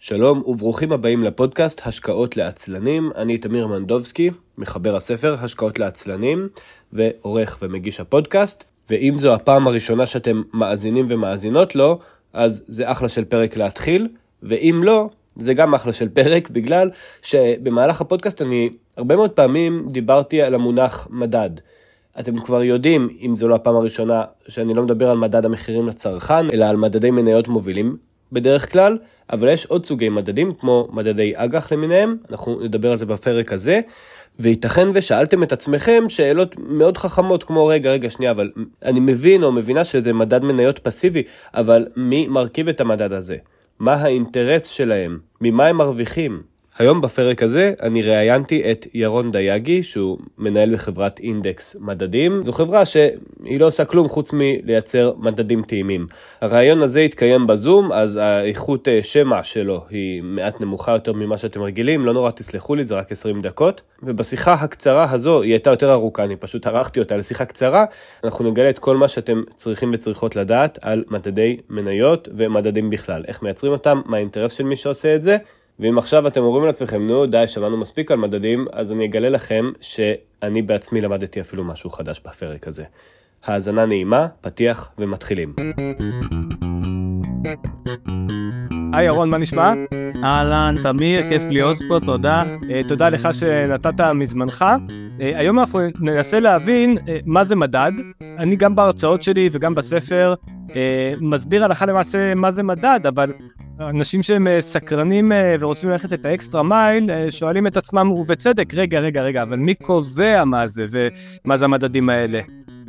שלום וברוכים הבאים לפודקאסט השקעות לעצלנים, אני תמיר מנדובסקי, מחבר הספר השקעות לעצלנים, ועורך ומגיש הפודקאסט, ואם זו הפעם הראשונה שאתם מאזינים ומאזינות לו, אז זה אחלה של פרק להתחיל, ואם לא, זה גם אחלה של פרק, בגלל שבמהלך הפודקאסט אני הרבה מאוד פעמים דיברתי על המונח מדד. אתם כבר יודעים, אם זו לא הפעם הראשונה, שאני לא מדבר על מדד המחירים לצרכן, אלא על מדדי מניות מובילים בדרך כלל, אבל יש עוד סוגי מדדים, כמו מדדי אג"ח למיניהם, אנחנו נדבר על זה בפרק הזה, וייתכן ושאלתם את עצמכם שאלות מאוד חכמות, כמו רגע, רגע, שנייה, אבל אני מבין או מבינה שזה מדד מניות פסיבי, אבל מי מרכיב את המדד הזה? מה האינטרס שלהם? ממה הם מרוויחים? היום בפרק הזה אני ראיינתי את ירון דייגי, שהוא מנהל בחברת אינדקס מדדים. זו חברה שהיא לא עושה כלום חוץ מלייצר מדדים טעימים. הרעיון הזה התקיים בזום, אז האיכות אה, שמע שלו היא מעט נמוכה יותר ממה שאתם רגילים, לא נורא תסלחו לי, זה רק 20 דקות. ובשיחה הקצרה הזו, היא הייתה יותר ארוכה, אני פשוט ערכתי אותה לשיחה קצרה, אנחנו נגלה את כל מה שאתם צריכים וצריכות לדעת על מדדי מניות ומדדים בכלל. איך מייצרים אותם, מה האינטרס של מי שעושה את זה. ואם עכשיו אתם אומרים לעצמכם, נו די, שמענו מספיק על מדדים, אז אני אגלה לכם שאני בעצמי למדתי אפילו משהו חדש בפרק הזה. האזנה נעימה, פתיח ומתחילים. היי ירון, מה נשמע? אהלן, תמיר, כיף להיות פה, תודה. Uh, תודה לך שנתת מזמנך. Uh, היום אנחנו ננסה להבין uh, מה זה מדד. אני גם בהרצאות שלי וגם בספר uh, מסביר הלכה למעשה מה זה מדד, אבל אנשים שהם אה, סקרנים אה, ורוצים ללכת את האקסטרה מייל, אה, שואלים את עצמם, ובצדק, רגע, רגע, רגע, אבל מי קובע מה זה, ומה זה המדדים האלה?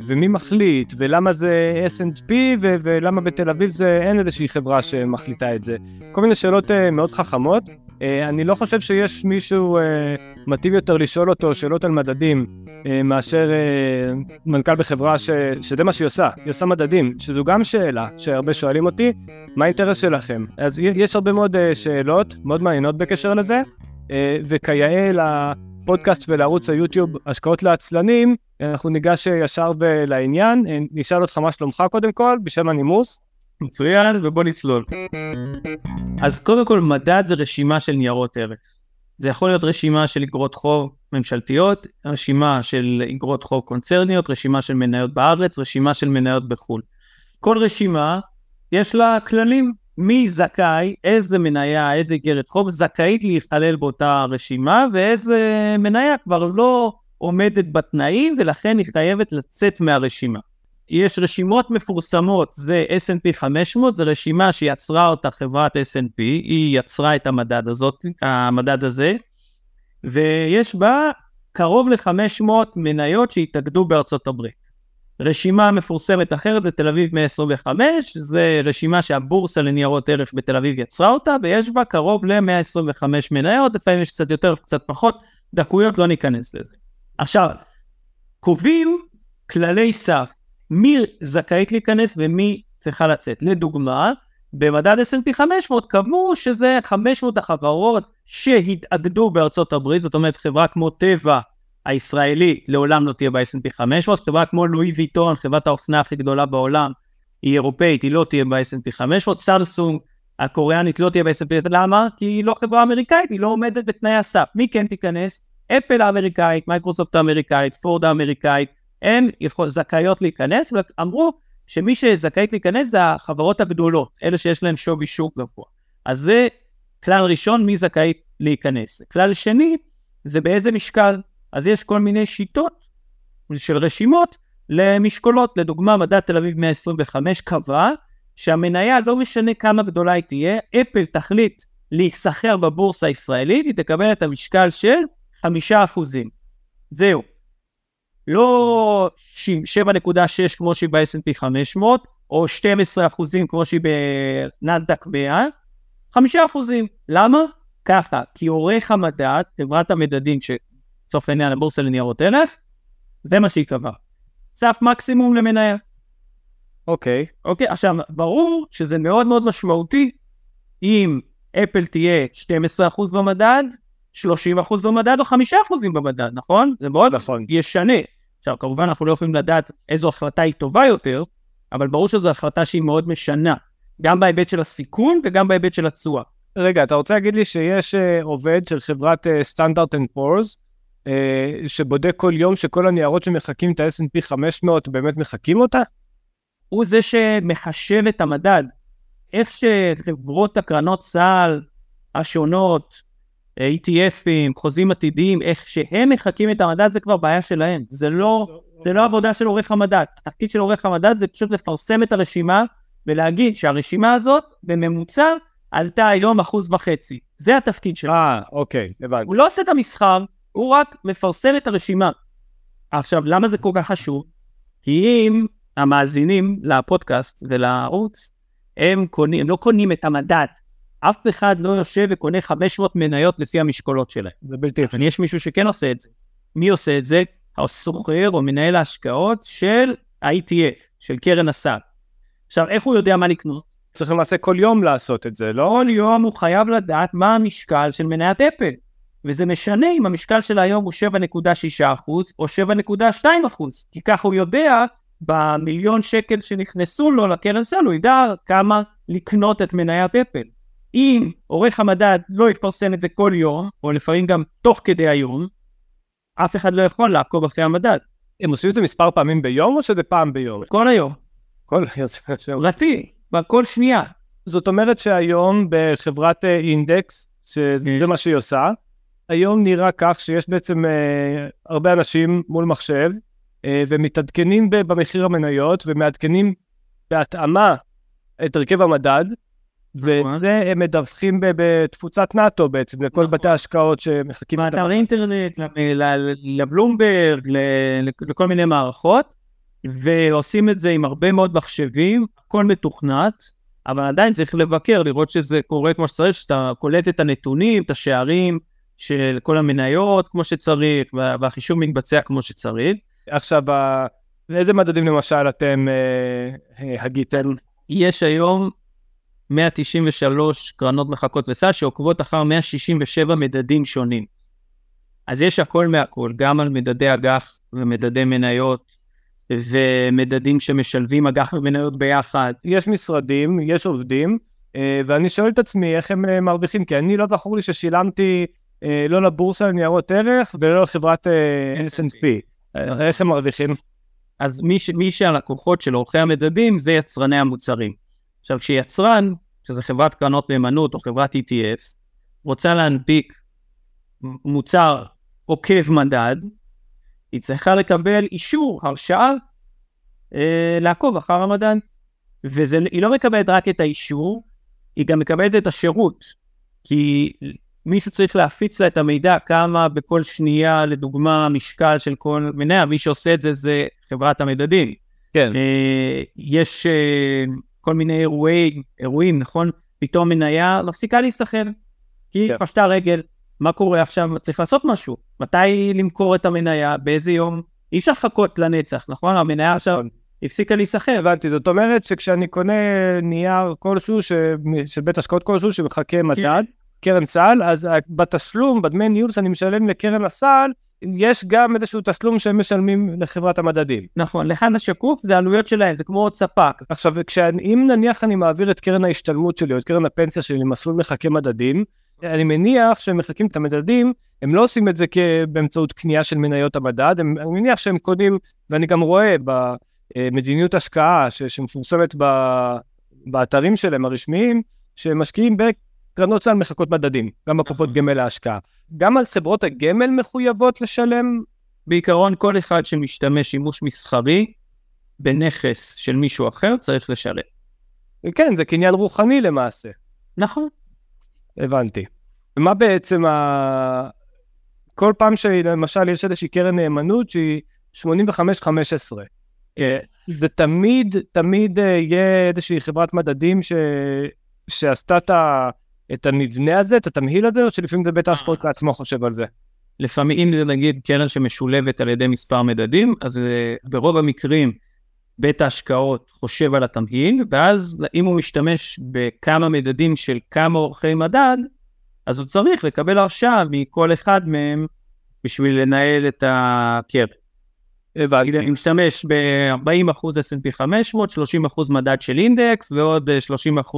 ומי מחליט, ולמה זה S&P, ו- ולמה בתל אביב זה אין איזושהי חברה שמחליטה את זה. כל מיני שאלות מאוד חכמות. אני לא חושב שיש מישהו מתאים יותר לשאול אותו שאלות על מדדים uh, מאשר uh, מנכ"ל בחברה ש- שזה מה שהיא עושה, היא עושה מדדים, שזו גם שאלה שהרבה שואלים אותי, מה האינטרס שלכם? אז יש הרבה מאוד uh, שאלות מאוד מעניינות בקשר לזה, וכיאה לפודקאסט ולערוץ היוטיוב השקעות לעצלנים, אנחנו ניגש ישר לעניין, נשאל אותך מה שלומך קודם כל, בשם הנימוס. מצוין, ובוא נצלול. אז קודם כל, מדד זה רשימה של ניירות ערך. זה יכול להיות רשימה של אגרות חוב ממשלתיות, רשימה של אגרות חוב קונצרניות, רשימה של מניות בארץ, רשימה של מניות בחו"ל. כל רשימה יש לה כללים, מי זכאי, איזה מניה, איזה אגרת חוב זכאית להיכלל באותה רשימה, ואיזה מניה כבר לא עומדת בתנאים ולכן היא חייבת לצאת מהרשימה. יש רשימות מפורסמות, זה S&P 500, זו רשימה שיצרה אותה חברת S&P, היא יצרה את המדד, הזאת, המדד הזה, ויש בה קרוב ל-500 מניות שהתאגדו בארצות הברית. רשימה מפורסמת אחרת זה תל אביב 125, זה רשימה שהבורסה לניירות ערך בתל אביב יצרה אותה, ויש בה קרוב ל-125 מניות, לפעמים יש קצת יותר, קצת פחות, דקויות לא ניכנס לזה. עכשיו, קובעים כללי סף, מי זכאית להיכנס ומי צריכה לצאת. לדוגמה, במדד S&P 500 קבעו שזה 500 החברות שהתאגדו בארצות הברית, זאת אומרת חברה כמו טבע הישראלית לעולם לא תהיה ב-S&P 500, חברה כמו לואי ויטון, חברת האופנה הכי גדולה בעולם, היא אירופאית, היא לא תהיה ב-S&P 500, סמסונג הקוריאנית לא תהיה ב-S&P, למה? כי היא לא חברה אמריקאית, היא לא עומדת בתנאי הסף. מי כן תיכנס? אפל האמריקאית, מייקרוסופט האמריקאית, פורד האמריקאית, הן זכאיות להיכנס, ואמרו שמי שזכאית להיכנס זה החברות הגדולות, אלה שיש להן שווי שוק גבוה. אז זה כלל ראשון, מי זכאית להיכנס. כלל שני, זה באיזה משקל. אז יש כל מיני שיטות של רשימות למשקולות. לדוגמה, מדד תל אביב 125 קבע שהמניה, לא משנה כמה גדולה היא תהיה, אפל תחליט להיסחר בבורסה הישראלית, היא תקבל את המשקל של חמישה אחוזים. זהו. לא 7.6 כמו שהיא ב-S&P 500, או 12 אחוזים כמו שהיא בנאסדק 100, 5 אחוזים. למה? ככה, כי עורך המדד, חברת המדדים שלצורך העניין הבורסה לניירות ערך, זה מה שהיא קבעה. סף מקסימום למניה. אוקיי. Okay. אוקיי, okay, עכשיו, ברור שזה מאוד מאוד משמעותי אם אפל תהיה 12% במדד, 30% במדד או 5% במדד, נכון? זה מאוד נכון. ישנה. עכשיו, כמובן אנחנו לא יכולים לדעת איזו החלטה היא טובה יותר, אבל ברור שזו החלטה שהיא מאוד משנה, גם בהיבט של הסיכון וגם בהיבט של התשואה. רגע, אתה רוצה להגיד לי שיש uh, עובד של חברת סטנדרד אנד פורס, שבודק כל יום שכל הניירות שמחקים את ה-S&P 500 באמת מחקים אותה? הוא זה שמחשב את המדד. איך שחברות הקרנות סל השונות, ETFים, חוזים עתידיים, איך שהם מחקים את המדד זה כבר בעיה שלהם. זה לא, זה לא עבודה של עורך המדד. התפקיד של עורך המדד זה פשוט לפרסם את הרשימה ולהגיד שהרשימה הזאת בממוצע עלתה היום אחוז וחצי. זה התפקיד שלו. אה, אוקיי, הבנתי. הוא לא עושה את המסחר, הוא רק מפרסם את הרשימה. עכשיו, למה זה כל כך חשוב? כי אם המאזינים לפודקאסט ולערוץ, הם, קונים, הם לא קונים את המדד. אף אחד לא יושב וקונה 500 מניות לפי המשקולות שלהם. זה בלתי אפשר. יש מישהו שכן עושה את זה. מי עושה את זה? הסוחר או מנהל ההשקעות של ה-ETF, של קרן הסל. עכשיו, איך הוא יודע מה לקנות? צריך למעשה כל יום לעשות את זה, לא? כל יום הוא חייב לדעת מה המשקל של מניית אפל. וזה משנה אם המשקל של היום הוא 7.6% או 7.2%, כי ככה הוא יודע במיליון שקל שנכנסו לו לקרן סל, הוא ידע כמה לקנות את מניית אפל. אם עורך המדד לא יפרסם את זה כל יום, או לפעמים גם תוך כדי היום, אף אחד לא יכול לעקוב אחרי המדד. הם עושים את זה מספר פעמים ביום או שזה פעם ביום? כל היום. כל היום. פרטי, כל שנייה. זאת אומרת שהיום בחברת אה, אינדקס, שזה מה שהיא עושה, היום נראה כך שיש בעצם אה, הרבה אנשים מול מחשב, אה, ומתעדכנים במחיר המניות, ומעדכנים בהתאמה את הרכב המדד, נכון. וזה הם מדווחים בתפוצת נאטו בעצם, לכל נכון. בתי ההשקעות שמחכים. באתר אינטרנט, לבלומברג, לכל מיני מערכות, ועושים את זה עם הרבה מאוד מחשבים, הכל מתוכנת, אבל עדיין צריך לבקר, לראות שזה קורה כמו שצריך, שאתה קולט את הנתונים, את השערים של כל המניות כמו שצריך, והחישוב מתבצע כמו שצריך. עכשיו, איזה מדדים למשל אתם אה, אה, הגיתם? יש היום 193 קרנות מחכות וסל שעוקבות אחר 167 מדדים שונים. אז יש הכל מהכל, גם על מדדי אגף ומדדי מניות ומדדים שמשלבים אגף ומניות ביחד. יש משרדים, יש עובדים, אה, ואני שואל את עצמי איך הם אה, מרוויחים, כי אני לא זכור לי ששילמתי אה, לא לבורסה לניירות ערך ולא לחברת S&P. איך הם מרוויחים? אז מי, מי שהלקוחות של עורכי המדדים זה יצרני המוצרים. עכשיו, כשיצרן, שזה חברת קרנות נאמנות או חברת ETF, רוצה להנפיק מוצר עוקב מדד, היא צריכה לקבל אישור, הרשאה, אה, לעקוב אחר המדד. והיא לא מקבלת רק את האישור, היא גם מקבלת את השירות. כי מישהו צריך להפיץ לה את המידע כמה בכל שנייה, לדוגמה, משקל של כל מניה, מי שעושה את זה זה חברת המדדים. כן. אה, יש אה, כל מיני אירועי, אירועים, נכון? פתאום מניה מפסיקה להיסחר, כי כן. פשטה רגל. מה קורה עכשיו? צריך לעשות משהו. מתי למכור את המניה? באיזה יום? אי אפשר לחכות לנצח, נכון? המניה עכשיו נכון. הפסיקה להיסחר. הבנתי, זאת אומרת שכשאני קונה נייר כלשהו, ש... של בית השקעות כלשהו שמחכה כן. מדד, קרן סל, אז בתשלום, בדמי ניהול שאני משלם לקרן הסל, יש גם איזשהו תשלום שהם משלמים לחברת המדדים. נכון, לאחד השקוף זה עלויות שלהם, זה כמו עוד ספק. עכשיו, אם נניח אני מעביר את קרן ההשתלמות שלי או את קרן הפנסיה שלי למסלול מחכה מדדים, אני מניח שהם מחכים את המדדים, הם לא עושים את זה באמצעות קנייה של מניות המדד, הם, אני מניח שהם קונים, ואני גם רואה במדיניות השקעה ש, שמפורסמת ב, באתרים שלהם הרשמיים, שהם משקיעים קרנות סל מחכות מדדים, גם הקופות נכון. גמל להשקעה. גם על חברות הגמל מחויבות לשלם? בעיקרון, כל אחד שמשתמש שימוש מסחרי בנכס של מישהו אחר צריך לשלם. כן, זה קניין רוחני למעשה. נכון. הבנתי. ומה בעצם ה... כל פעם שלמשל יש איזושהי קרן נאמנות שהיא 85-15, כן. זה תמיד, תמיד אה, יהיה איזושהי חברת מדדים ש... שעשתה את ה... את המבנה הזה, את התמהיל הזה, או שלפעמים זה בית אה. ההשקעות לעצמו חושב על זה? לפעמים, אם זה נגיד קרן שמשולבת על ידי מספר מדדים, אז אה, ברוב המקרים בית ההשקעות חושב על התמהיל, ואז אם הוא משתמש בכמה מדדים של כמה אורחי מדד, אז הוא צריך לקבל הרשאה מכל אחד מהם בשביל לנהל את הקרן. הבנתי. אני משתמש ב-40% S&P 500, 30% מדד של אינדקס ועוד 30%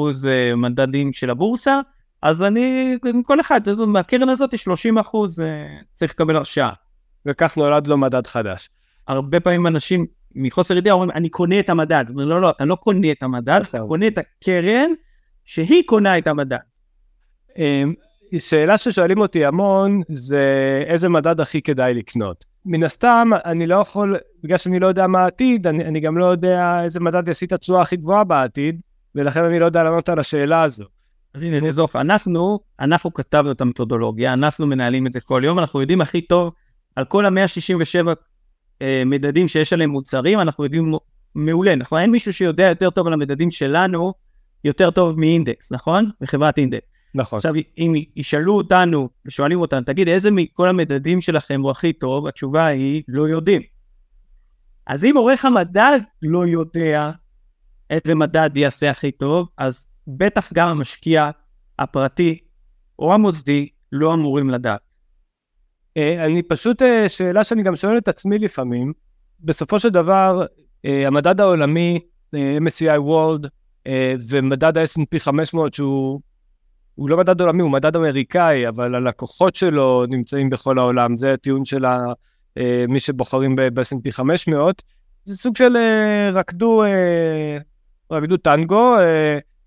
מדדים של הבורסה, אז אני, כל אחד, מהקרן הזאת 30 אחוז אה, צריך לקבל הרשאה. וכך נולד לו מדד חדש. הרבה פעמים אנשים מחוסר ידיעה אומרים, אני קונה את המדד. אומר, לא, לא, אתה לא קונה את המדד, אתה קונה את הקרן שהיא קונה את המדד. אמ, שאלה ששואלים אותי המון זה איזה מדד הכי כדאי לקנות. מן הסתם אני לא יכול, בגלל שאני לא יודע מה העתיד, אני, אני גם לא יודע איזה מדד יעשי את התשואה הכי גבוהה בעתיד, ולכן אני לא יודע לענות על השאלה הזו. אז הנה נזוף, אנחנו, אנחנו כתבנו את המתודולוגיה, אנחנו מנהלים את זה כל יום, אנחנו יודעים הכי טוב על כל ה-167 אה, מדדים שיש עליהם מוצרים, אנחנו יודעים מעולה, נכון? אין מישהו שיודע יותר טוב על המדדים שלנו, יותר טוב מאינדקס, נכון? מחברת אינדקס. נכון. עכשיו, אם ישאלו אותנו ושואלים אותנו, תגיד, איזה מכל המדדים שלכם הוא הכי טוב? התשובה היא, לא יודעים. אז אם עורך המדד לא יודע איזה מדד יעשה הכי טוב, אז בטח גם המשקיע הפרטי או המוסדי לא אמורים לדעת. אה, אני פשוט, אה, שאלה שאני גם שואל את עצמי לפעמים, בסופו של דבר, אה, המדד העולמי, MSCI World, ומדד ה-S&P 500, שהוא הוא לא מדד עולמי, הוא מדד אמריקאי, אבל הלקוחות שלו נמצאים בכל העולם, זה הטיעון של מי שבוחרים ב-S&P 500. זה סוג של רקדו, רקדו טנגו,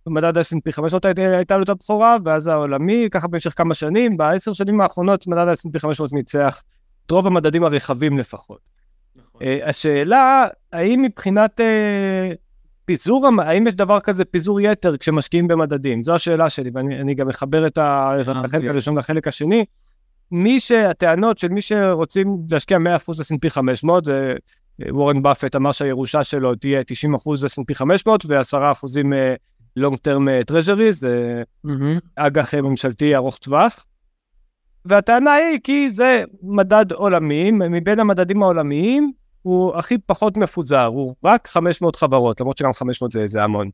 במדד ה-S&P 500 הייתה לו את הבכורה, ואז העולמי, ככה במשך כמה שנים, בעשר שנים האחרונות מדד ה-S&P 500 ניצח את רוב המדדים הרחבים לפחות. נכון. Uh, השאלה, האם מבחינת uh, פיזור, האם יש דבר כזה פיזור יתר כשמשקיעים במדדים? זו השאלה שלי, ואני גם מחבר את החלק אוקיי. הראשון לחלק השני. מי שהטענות של מי שרוצים להשקיע 100% S&P 500, זה וורן באפט אמר שהירושה שלו תהיה 90% S&P 500 ו-10% long term אה, treasury, זה mm-hmm. אג"ח אה, ממשלתי ארוך טווח. והטענה היא כי זה מדד עולמי, מבין המדדים העולמיים הוא הכי פחות מפוזר, הוא רק 500 חברות, למרות שגם 500 זה, זה המון.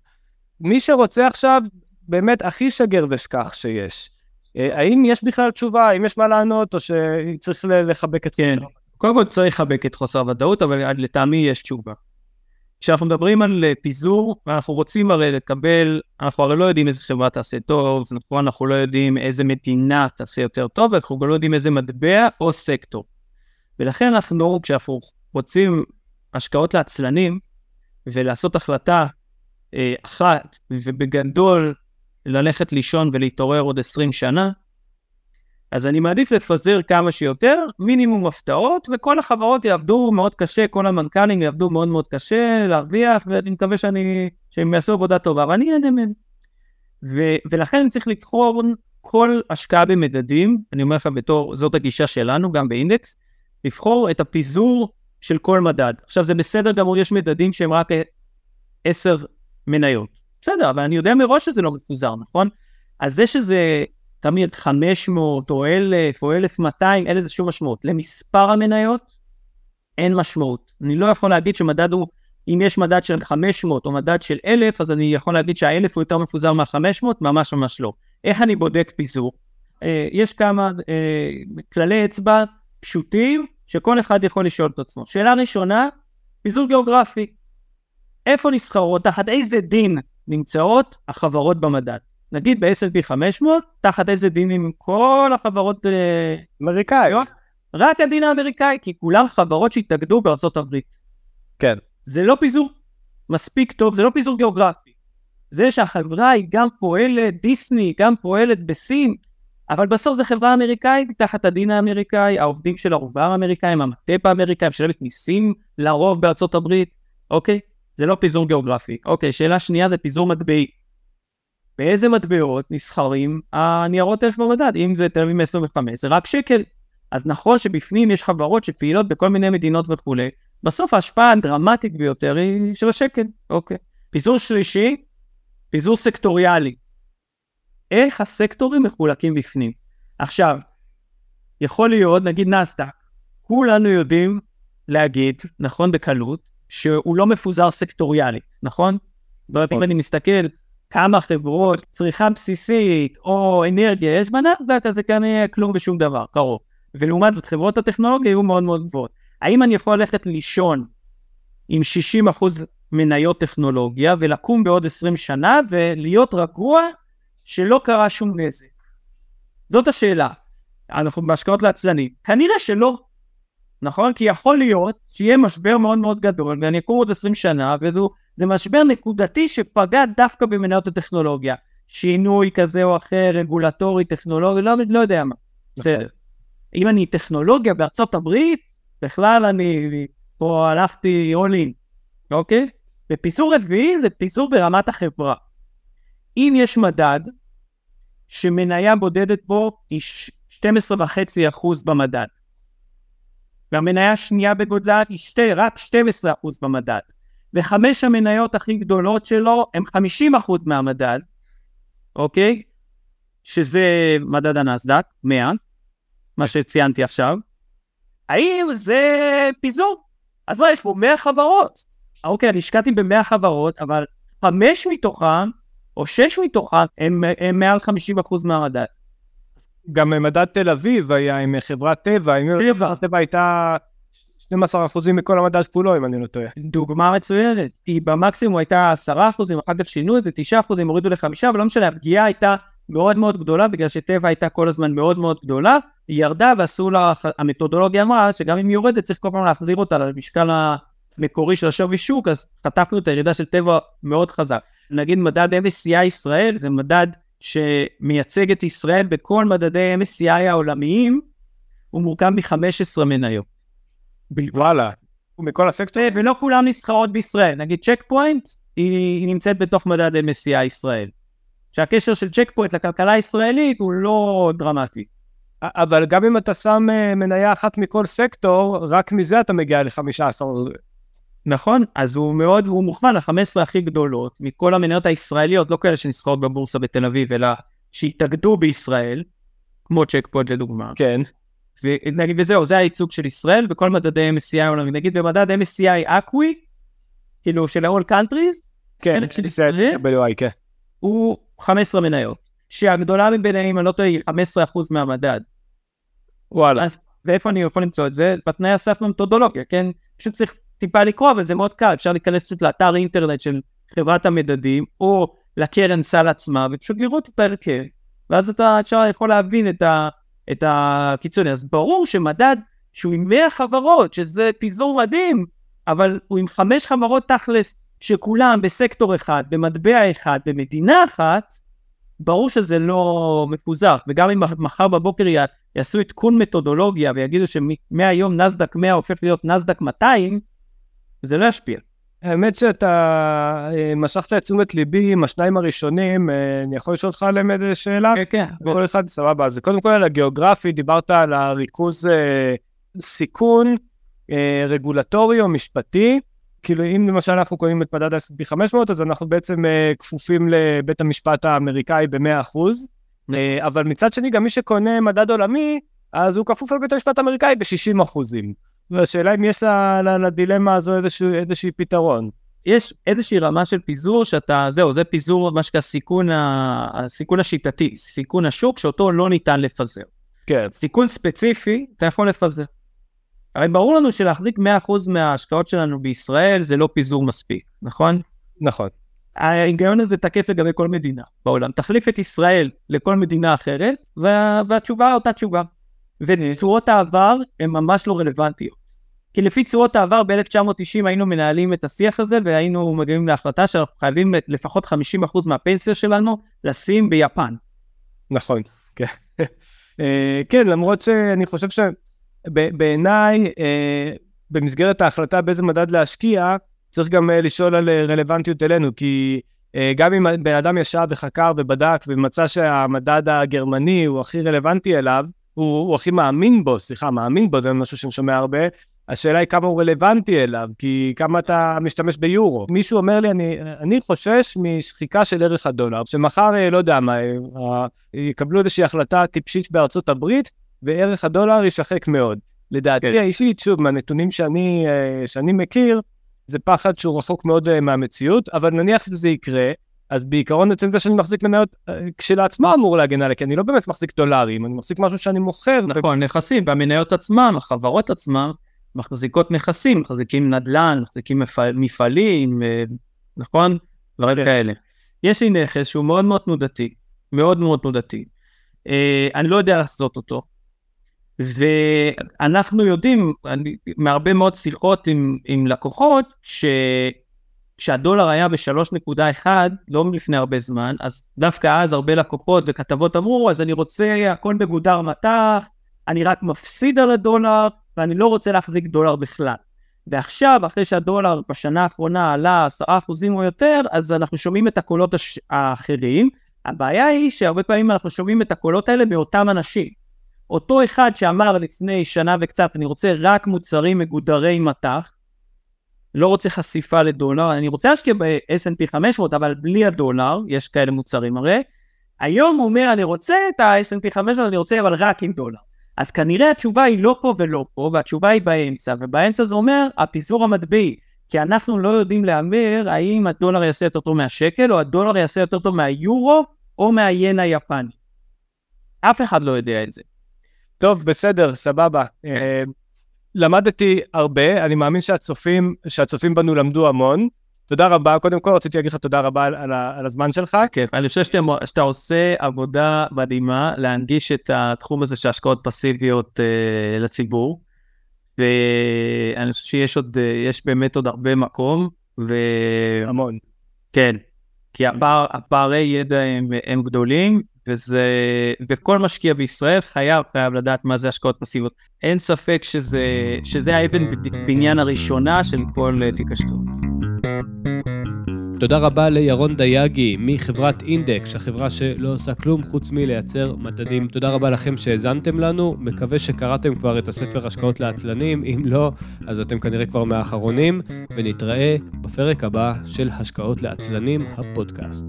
מי שרוצה עכשיו, באמת הכי שגר ושכח שיש. אה, האם יש בכלל תשובה, האם יש מה לענות, או שצריך לחבק את כן. קודם כל צריך לחבק את חוסר הוודאות, אבל לטעמי יש תשובה. כשאנחנו מדברים על אה, פיזור, אנחנו רוצים הרי לקבל, אנחנו הרי לא יודעים איזה חברה תעשה טוב, נכון, אנחנו לא יודעים איזה מדינה תעשה יותר טוב, ואנחנו גם לא יודעים איזה מטבע או סקטור. ולכן אנחנו, כשאנחנו רוצים השקעות לעצלנים, ולעשות החלטה אה, אחת, ובגדול ללכת לישון ולהתעורר עוד 20 שנה, אז אני מעדיף לפזר כמה שיותר, מינימום הפתעות, וכל החברות יעבדו מאוד קשה, כל המנכ"לים יעבדו מאוד מאוד קשה להרוויח, ואני מקווה שאני, שהם יעשו עבודה טובה, ואני אענה מהם. ולכן צריך לבחור כל השקעה במדדים, אני אומר לך בתור, זאת הגישה שלנו, גם באינדקס, לבחור את הפיזור של כל מדד. עכשיו זה בסדר גמור, יש מדדים שהם רק עשר מניות. בסדר, אבל אני יודע מראש שזה לא מפוזר, נכון? אז זה שזה תמיד 500 או 1,000 או 1,200, אין לזה שום משמעות. למספר המניות אין משמעות. אני לא יכול להגיד שמדד הוא, אם יש מדד של 500 או מדד של 1,000, אז אני יכול להגיד שה-1,000 הוא יותר מפוזר מה-500, ממש ממש לא. איך אני בודק פיזור? אה, יש כמה אה, כללי אצבע פשוטים שכל אחד יכול לשאול את עצמו. שאלה ראשונה, פיזור גיאוגרפי. איפה נסחרות, תחת איזה דין נמצאות החברות במדד? נגיד ב-S&P 500, תחת איזה דין עם כל החברות אה, אמריקאיות? רק הדין האמריקאי, כי כולם חברות שהתאגדו בארצות הברית. כן. זה לא פיזור מספיק טוב, זה לא פיזור גיאוגרפי. זה שהחברה היא גם פועלת, דיסני, גם פועלת בסין, אבל בסוף זו חברה אמריקאית תחת הדין האמריקאי, העובדים שלה רובם אמריקאים, המטה באמריקאי, משלמת מיסים לרוב בארצות הברית, אוקיי? זה לא פיזור גיאוגרפי. אוקיי, שאלה שנייה זה פיזור מטבעי. באיזה מטבעות נסחרים הניירות ערך במדד, אם זה תל אביב 25 זה רק שקל. אז נכון שבפנים יש חברות שפעילות בכל מיני מדינות וכולי, בסוף ההשפעה הדרמטית ביותר היא של השקל, אוקיי. פיזור שלישי, פיזור סקטוריאלי. איך הסקטורים מחולקים בפנים. עכשיו, יכול להיות, נגיד נסדק, כולנו יודעים להגיד, נכון בקלות, שהוא לא מפוזר סקטוריאלית, נכון? זאת אומרת, אם נכון. אני מסתכל כמה חברות צריכה בסיסית או אנרגיה יש בנסדק, אז זה כנראה כלום ושום דבר, קרוב. ולעומת זאת חברות הטכנולוגיה יהיו מאוד מאוד גבוהות. האם אני יכול ללכת לישון עם 60% מניות טכנולוגיה ולקום בעוד 20 שנה ולהיות רגוע שלא קרה שום נזק? זאת השאלה. אנחנו בהשקעות לעצלנים. כנראה שלא. נכון? כי יכול להיות שיהיה משבר מאוד מאוד גדול, ואני אקום עוד 20 שנה, וזה משבר נקודתי שפגע דווקא במניות הטכנולוגיה. שינוי כזה או אחר, רגולטורי, טכנולוגי, לא, לא יודע מה. בסדר. נכון. אם אני טכנולוגיה בארצות הברית, בכלל אני פה הלכתי all in, אוקיי? ופיזור רביעי זה פיזור ברמת החברה. אם יש מדד שמניה בודדת בו היא 12.5% במדד, והמניה השנייה בגודלה היא שתי, רק 12% במדד, וחמש המניות הכי גדולות שלו הם 50% מהמדד, אוקיי? שזה מדד הנסדק, 100, מה שציינתי עכשיו. האם זה פיזור? אז מה, יש פה 100 חברות. אוקיי, אני השקעתי ב-100 חברות, אבל חמש מתוכן, או שש מתוכן, הם, הם מעל 50% מהמדד. גם מדד תל אביב היה עם חברת טבע, אם טבע. טבע הייתה 12% מכל המדד כולו, אם אני לא טועה. דוגמה מצוינת. היא במקסימום הייתה 10%, אחר כך שינו את זה, 9%, הורידו ל-5, אבל לא משנה, הפגיעה הייתה מאוד מאוד גדולה, בגלל שטבע הייתה כל הזמן מאוד מאוד גדולה, היא ירדה ועשו לה, המתודולוגיה אמרה שגם אם היא יורדת צריך כל פעם להחזיר אותה למשקל המקורי של השווי שוק, אז חטפנו את הירידה של טבע מאוד חזק. נגיד מדד MSCI ישראל, זה מדד שמייצג את ישראל בכל מדדי MSCI העולמיים, הוא מורכב מ-15 מניות. וואלה, מכל הסקטור? ולא כולם נסחרות בישראל, נגיד צ'ק פוינט, היא, היא נמצאת בתוך מדד MSCI ישראל. שהקשר של צ'ק פוינט לכלכלה הישראלית הוא לא דרמטי. אבל גם אם אתה שם אה, מניה אחת מכל סקטור, רק מזה אתה מגיע ל-15. נכון, אז הוא מאוד, הוא מוכוון ל-15 הכי גדולות מכל המניות הישראליות, לא כאלה שנסחרות בבורסה בתל אביב, אלא שהתאגדו בישראל, כמו צ'ק פוינט לדוגמה. כן. ונגיד וזהו, זה הייצוג של ישראל בכל מדדי MSCI העולמי. נגיד במדד MSCI ACWI, כאילו של ה-all countries, כן, של ישראל, כן. הוא 15 מניות, שהגדולה מביניהם, אני לא טועה, היא 15% מהמדד. וואלה. אז ואיפה אני יכול למצוא את זה? בתנאי הסף במתודולוגיה, כן? פשוט צריך טיפה לקרוא, אבל זה מאוד קל, אפשר להיכנס פשוט לאתר אינטרנט של חברת המדדים, או לקרן סל עצמה, ופשוט לראות את ההרכב, ואז אתה אפשר יכול להבין את, ה, את הקיצוני. אז ברור שמדד שהוא עם 100 חברות, שזה פיזור מדהים, אבל הוא עם 5 חברות תכלס, שכולם בסקטור אחד, במטבע אחד, במדינה אחת, ברור שזה לא מפוזר, וגם אם מחר בבוקר יעשו עדכון מתודולוגיה ויגידו שמהיום נסדק 100 הופך להיות נסדק 200, זה לא ישפיע. האמת שאתה אה, משכת את תשומת ליבי עם השניים הראשונים, אה, אני יכול לשאול אותך עליהם איזה שאלה? כן, כן. כל אחד סבבה. אז קודם כל על הגיאוגרפי, דיברת על הריכוז אה, סיכון רגולטורי או משפטי. כאילו אם למשל אנחנו קוראים את מדד ה-S&P 500, אז אנחנו בעצם כפופים לבית המשפט האמריקאי ב-100%. אבל מצד שני, גם מי שקונה מדד עולמי, אז הוא כפוף לבית המשפט האמריקאי ב-60 אחוזים. והשאלה אם יש לדילמה הזו איזשהו, איזשהו פתרון. יש איזושהי רמה של פיזור שאתה, זהו, זה פיזור, מה שנקרא סיכון, הסיכון השיטתי, סיכון השוק שאותו לא ניתן לפזר. כן. סיכון ספציפי, אתה יכול לפזר. הרי ברור לנו שלהחזיק 100% מההשקעות שלנו בישראל זה לא פיזור מספיק, נכון? נכון. ההיגיון הזה תקף לגבי כל מדינה בעולם. תחליף את ישראל לכל מדינה אחרת, וה... והתשובה אותה תשובה. ותשואות העבר הן ממש לא רלוונטיות. כי לפי צורות העבר ב-1990 היינו מנהלים את השיח הזה והיינו מגיעים להחלטה שאנחנו חייבים לפחות 50% מהפנסיה שלנו לשים ביפן. נכון, כן. אה, כן, למרות שאני חושב שבעיניי, אה, במסגרת ההחלטה באיזה מדד להשקיע, צריך גם אה, לשאול על רלוונטיות אלינו, כי גם אם בן אדם ישב וחקר ובדק ומצא שהמדד הגרמני הוא הכי רלוונטי אליו, הוא, הוא הכי מאמין בו, סליחה, מאמין בו, זה משהו שאני שומע הרבה, השאלה היא כמה הוא רלוונטי אליו, כי כמה אתה משתמש ביורו. מישהו אומר לי, אני, אני חושש משחיקה של ערך הדולר, שמחר, אה, לא יודע מה, אה, יקבלו איזושהי החלטה טיפשית בארצות הברית, וערך הדולר יישחק מאוד. לדעתי כן. האישית, שוב, מהנתונים שאני, אה, שאני מכיר, זה פחד שהוא רחוק מאוד מהמציאות, אבל נניח שזה יקרה, אז בעיקרון עצם זה שאני מחזיק מניות כשלעצמו אמור להגן עליה, כי אני לא באמת מחזיק דולרים, אני מחזיק משהו שאני מוכר. נכון, נכסים, והמניות עצמן, החברות עצמן, מחזיקות נכסים, מחזיקים נדל"ן, מחזיקים מפעל, מפעלים, אה, נכון? דברים כן. כאלה. יש לי נכס שהוא מאוד מאוד תנודתי, מאוד מאוד תנודתי, אה, אני לא יודע לחזות אותו. ואנחנו יודעים, אני, מהרבה מאוד שיחות עם, עם לקוחות, ש... כשהדולר היה ב-3.1, לא לפני הרבה זמן, אז דווקא אז הרבה לקוחות וכתבות אמרו, אז אני רוצה הכל מגודר מטח, אני רק מפסיד על הדולר, ואני לא רוצה להחזיק דולר בכלל. ועכשיו, אחרי שהדולר בשנה האחרונה עלה 10% או יותר, אז אנחנו שומעים את הקולות הש... האחרים. הבעיה היא שהרבה פעמים אנחנו שומעים את הקולות האלה מאותם אנשים. אותו אחד שאמר לפני שנה וקצת, אני רוצה רק מוצרים מגודרי מטח, לא רוצה חשיפה לדולר, אני רוצה להשקיע ב-S&P 500, אבל בלי הדולר, יש כאלה מוצרים הרי. היום הוא אומר, אני רוצה את ה-S&P 500, אני רוצה אבל רק עם דולר. אז כנראה התשובה היא לא פה ולא פה, והתשובה היא באמצע, ובאמצע זה אומר הפיזור המטבעי. כי אנחנו לא יודעים להמר האם הדולר יעשה יותר טוב מהשקל, או הדולר יעשה יותר טוב מהיורו, או מהיין היפני. אף אחד לא יודע את זה. טוב, בסדר, סבבה. אה, למדתי הרבה, אני מאמין שהצופים, שהצופים בנו למדו המון. תודה רבה, קודם כל רציתי להגיד לך תודה רבה על, על, על הזמן שלך. כיף, אני חושב שאתה, שאתה עושה עבודה מדהימה להנגיש את התחום הזה של השקעות פסיביות uh, לציבור, ואני חושב שיש עוד, uh, יש באמת עוד הרבה מקום, ו... המון. כן, כי הפער, הפערי ידע הם, הם גדולים, וזה, וכל משקיע בישראל חייב, חייב לדעת מה זה השקעות פסיביות. אין ספק שזה, שזה האבן בניין הראשונה של כל תיק השקעות. תודה רבה לירון דייגי מחברת אינדקס, החברה שלא עושה כלום חוץ מלייצר מדדים. תודה רבה לכם שהאזנתם לנו, מקווה שקראתם כבר את הספר השקעות לעצלנים, אם לא, אז אתם כנראה כבר מהאחרונים, ונתראה בפרק הבא של השקעות לעצלנים, הפודקאסט.